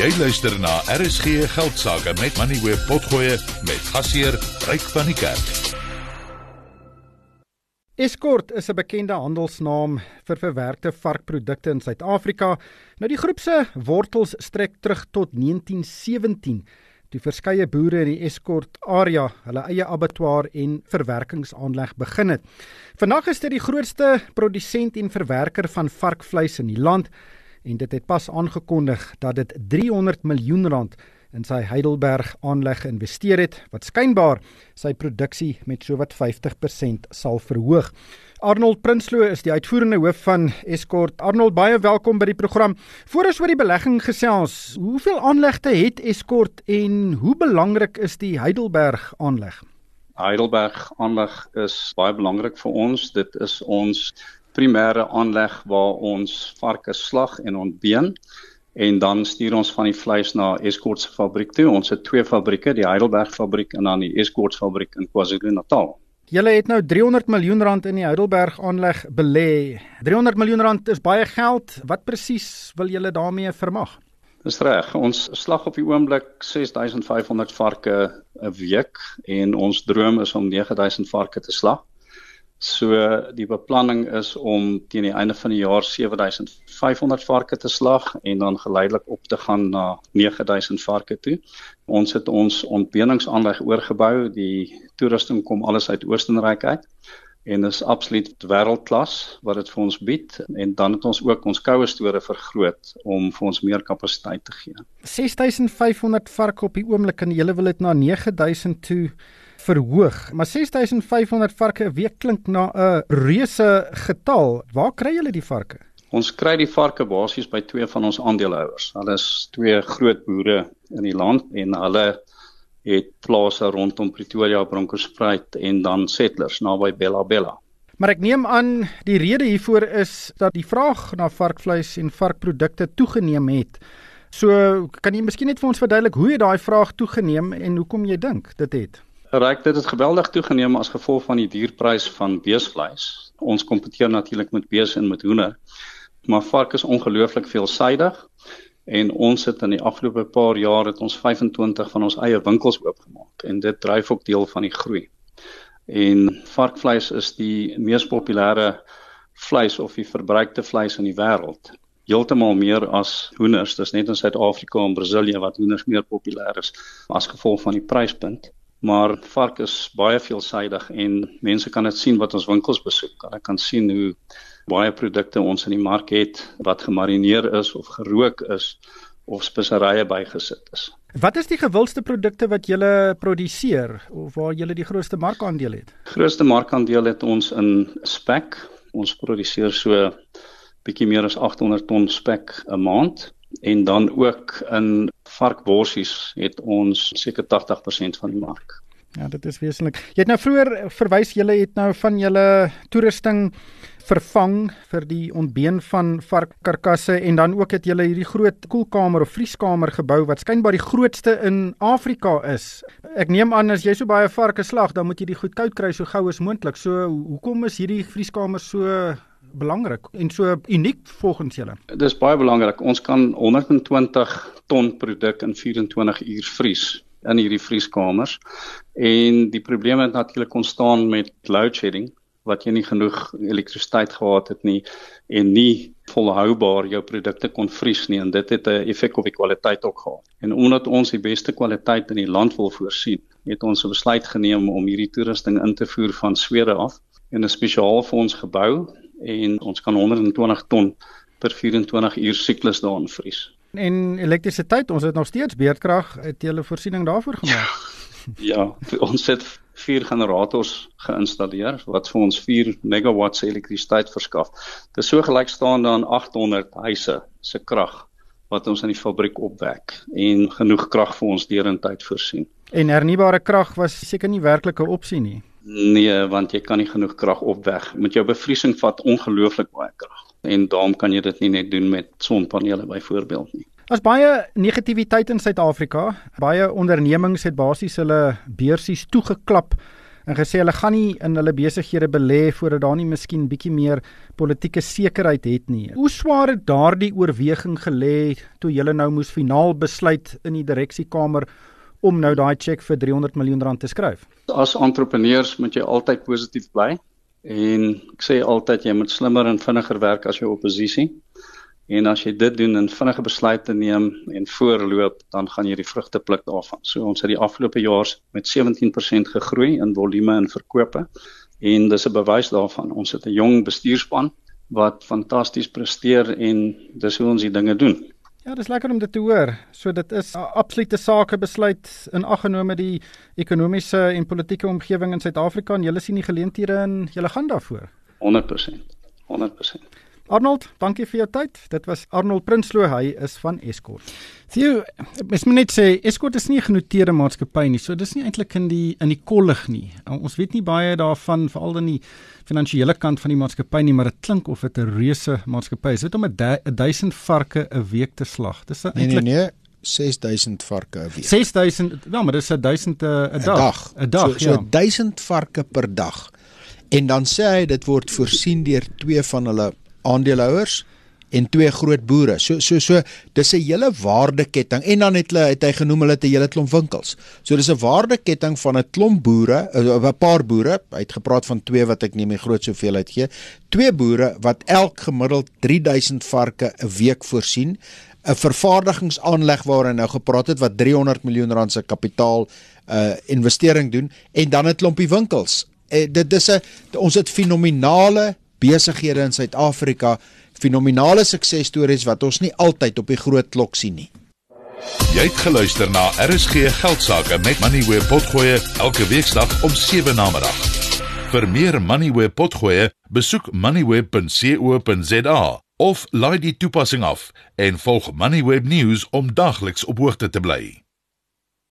Jy luister na RSG Geldsaake met Money Web Potgoe met gasheer Ryk van die Kerk. Escort is 'n bekende handelsnaam vir verwerkte varkprodukte in Suid-Afrika. Nou die groep se wortels strek terug tot 1917 toe verskeie boere in die Escort area hulle eie abattoir en verwerkingsaanleg begin het. Vandag is dit die grootste produsent en verwerker van varkvleis in die land en dit het pas aangekondig dat dit 300 miljoen rand in sy Heidelberg aanleg geïnvesteer het wat skynbaar sy produksie met sowat 50% sal verhoog. Arnold Prinsloo is die uitvoerende hoof van Escort. Arnold, baie welkom by die program. Voor ons oor die belegging gesels, hoeveel aanlegte het Escort en hoe belangrik is die Heidelberg aanleg? Heidelberg aanleg is baie belangrik vir ons. Dit is ons primêre aanleg waar ons varke slag en ontbeen en dan stuur ons van die vleis na Escort se fabriek toe. Ons het twee fabrieke, die Heidelberg fabriek en dan die Escort fabriek in KwaZulu-Natal. Julle het nou 300 miljoen rand in die Heidelberg aanleg belê. 300 miljoen rand is baie geld. Wat presies wil julle daarmee vermag? Dis reg. Ons slag op die oomblik 6500 varke 'n week en ons droom is om 9000 varke te slag. So die beplanning is om teen die einde van die jaar 7500 varke te slag en dan geleidelik op te gaan na 9000 varke toe. Ons het ons ontbeeningsaanleg oorgebou. Die toerusting kom alles uit Oostenryk uit en is absoluut wêreldklas wat dit vir ons bied en dan het ons ook ons koue store vergroot om vir ons meer kapasiteit te gee. 6500 varke op die oomblik en jy wil dit na 9000 toe verhoog. Maar 6500 varke 'n week klink na 'n reuse getal. Waar kry julle die varke? Ons kry die varke basies by twee van ons aandeelhouers. Hulle is twee groot boere in die land en hulle het plase rondom Pretoria, Bronkhorstspruit en dan settlers naby Bella Bella. Maar ek neem aan die rede hiervoor is dat die vraag na varkvleis en varkprodukte toegeneem het. So kan jy miskien net vir ons verduidelik hoe het daai vraag toegeneem en hoekom jy dink dit het? Ryk dit het geweldig toegeneem as gevolg van die duurprys van beesvleis. Ons kompeteer natuurlik met bees en met hoender. Maar vark is ongelooflik veelsidig en ons het in die afgelope paar jaar het ons 25 van ons eie winkels oopgemaak en dit dryf ook deel van die groei. En varkvleis is die mees populêre vleis of die verbruikte vleis in die wêreld. Heeltemal meer as hoenders. Dis net in Suid-Afrika en Brasilië wat hoenders meer populêr is as gevolg van die pryspunt maar vark is baie veelsidig en mense kan dit sien wat ons winkels besoek. Hulle kan sien hoe baie produkte ons in die mark het wat gemarineer is of gerook is of speserye bygesit is. Wat is die gewildste produkte wat julle produseer of waar julle die grootste markandeel het? Grootste markandeel het ons in spek. Ons produseer so bietjie meer as 800 ton spek 'n maand en dan ook in varkworsies het ons seker 80% van die mark. Ja, dit is wesentlik. Jy het nou vroeër verwys jy het nou van julle toerusting vervang vir die ontbeen van varkkarkasse en dan ook het julle hierdie groot koelkamer of vrieskamer gebou wat skynbaar die grootste in Afrika is. Ek neem aan as jy so baie varke slag, dan moet jy die goed koud kry so gou as moontlik. So hoekom is hierdie vrieskamer so belangrik en so uniek volgens julle? Dis baie belangrik. Ons kan 120 ton produk in 24 uur vries in hierdie vrieskamers. En die probleme het natuurlik ontstaan met load shedding wat jy nie genoeg elektrisiteit gehad het nie en nie volhoubaar jou produkte kon vries nie en dit het 'n effek op die kwaliteit ook gehad. En omdat ons die beste kwaliteit in die land wil voorsien, het ons 'n besluit geneem om hierdie toerusting in te voer van Swede af en 'n spesiaal vir ons gebou en ons kan 120 ton per 24 uur siklus daarin vries. En elektrisiteit, ons het nog steeds beerdkrag, het jy 'n voorsiening daarvoor gemaak? ja, ons het vier generators geïnstalleer wat vir ons 4 megawatts elektrisiteit verskaf. Dit is so gelykstaande aan 800 huise se krag wat ons in die fabriek opwek en genoeg krag vir ons deurentyd voorsien. En hernubare krag was seker nie werklik 'n opsie nie. Nee, want jy kan nie genoeg krag opwek. Met jou bevriesing vat ongelooflik baie krag. En daarom kan jy dit nie net doen met sonpanele byvoorbeeld nie. As baie negativiteit in Suid-Afrika, baie ondernemings het basies hulle beursies toegeklap en gesê hulle gaan nie in hulle besighede belê voordat daar nie miskien bietjie meer politieke sekerheid het nie. Hoe swaar het daardie oorweging gelê toe julle nou moes finaal besluit in die direksiekamer om nou daai cheque vir 300 miljoen rand te skryf? As entrepreneurs moet jy altyd positief bly en ek sê altyd jy moet slimmer en vinniger werk as jou oppositie. En as jy dit doen en vinnige besluite neem en voorloop, dan gaan jy die vrugte pluk daarvan. So ons het die afgelope jaar met 17% gegroei in volume en verkope en dis 'n bewys daarvan. Ons het 'n jong bestuurspan wat fantasties presteer en dis hoe ons die dinge doen. Ja, dis lekker om dit te hoor. So dit is 'n absolute sake besluit in aggenome die ekonomiese en politieke omgewing in Suid-Afrika en julle sien die geleenthede en julle gaan daarvoor. 100%. 100%. Arnold, dankie vir jou tyd. Dit was Arnold Prinsloo, hy is van Escort. Theo, mens moet net sê Escort is nie 'n genoteerde maatskappy nie, so dis nie eintlik in die in die kollig nie. Ons weet nie baie daarvan veral in die finansiële kant van die maatskappy nie, maar dit klink of dit 'n reuse maatskappy is. Dit om 'n 1000 varke 'n week te slag. Dis eintlik Nee nee nee. 6000 varke 'n week. 6000, ja, maar dis 1000 'n dag. 'n dag. 'n So, so ja. 1000 varke per dag. En dan sê hy dit word voorsien deur twee van hulle aandeelhouers en twee groot boere. So so so dis 'n hele waardeketting en dan het hulle het hy genoem hulle het 'n hele klomp winkels. So dis 'n waardeketting van 'n klomp boere, 'n paar boere. Hy het gepraat van twee wat ek nie meer groot hoeveelheid gee. Twee boere wat elk gemiddeld 3000 varke 'n week voorsien. 'n vervaardigingsaanleg waarin nou gepraat het wat 300 miljoen rand se kapitaal uh investering doen en dan 'n klompie winkels. Uh, dit dis 'n ons het fenominale besighede in Suid-Afrika, fenominale suksesstories wat ons nie altyd op die groot klok sien nie. Jy het geluister na RSG Geldsaake met Money where potgoe elke weeksdag om 7 na middag. Vir meer Money where potgoe, besoek moneyweb.co.za of laai die toepassing af en volg Moneyweb News om dagliks op hoogte te bly.